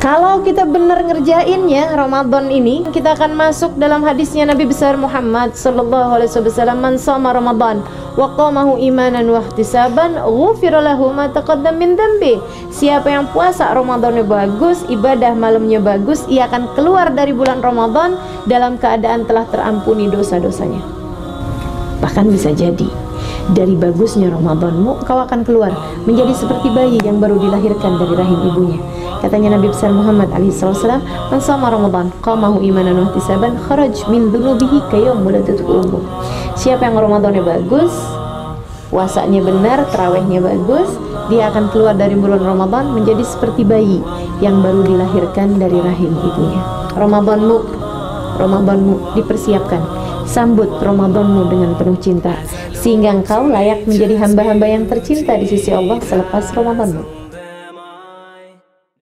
Kalau kita benar ngerjainnya Ramadan ini, kita akan masuk dalam hadisnya Nabi besar Muhammad sallallahu alaihi wasallam, "Man shoma Ramadan wa qamahu imanan wa ihtisaban, ghufira lahu ma taqaddam min dhanbi." Siapa yang puasa Ramadannya bagus, ibadah malamnya bagus, ia akan keluar dari bulan Ramadan dalam keadaan telah terampuni dosa-dosanya. Bahkan bisa jadi dari bagusnya Ramadanmu kau akan keluar menjadi seperti bayi yang baru dilahirkan dari rahim ibunya. Katanya Nabi besar Muhammad alaihissalam, "Man sama Ramadan qamahu imanan wa ihtisaban kharaj min dhunubihi kayawm waladatu ummu." Siapa yang Ramadannya bagus, puasanya benar, terawihnya bagus, dia akan keluar dari bulan Ramadan menjadi seperti bayi yang baru dilahirkan dari rahim ibunya. Ramadanmu, Ramadanmu dipersiapkan. Sambut Ramadanmu dengan penuh cinta, sehingga engkau layak menjadi hamba-hamba yang tercinta di sisi Allah selepas Ramadanmu.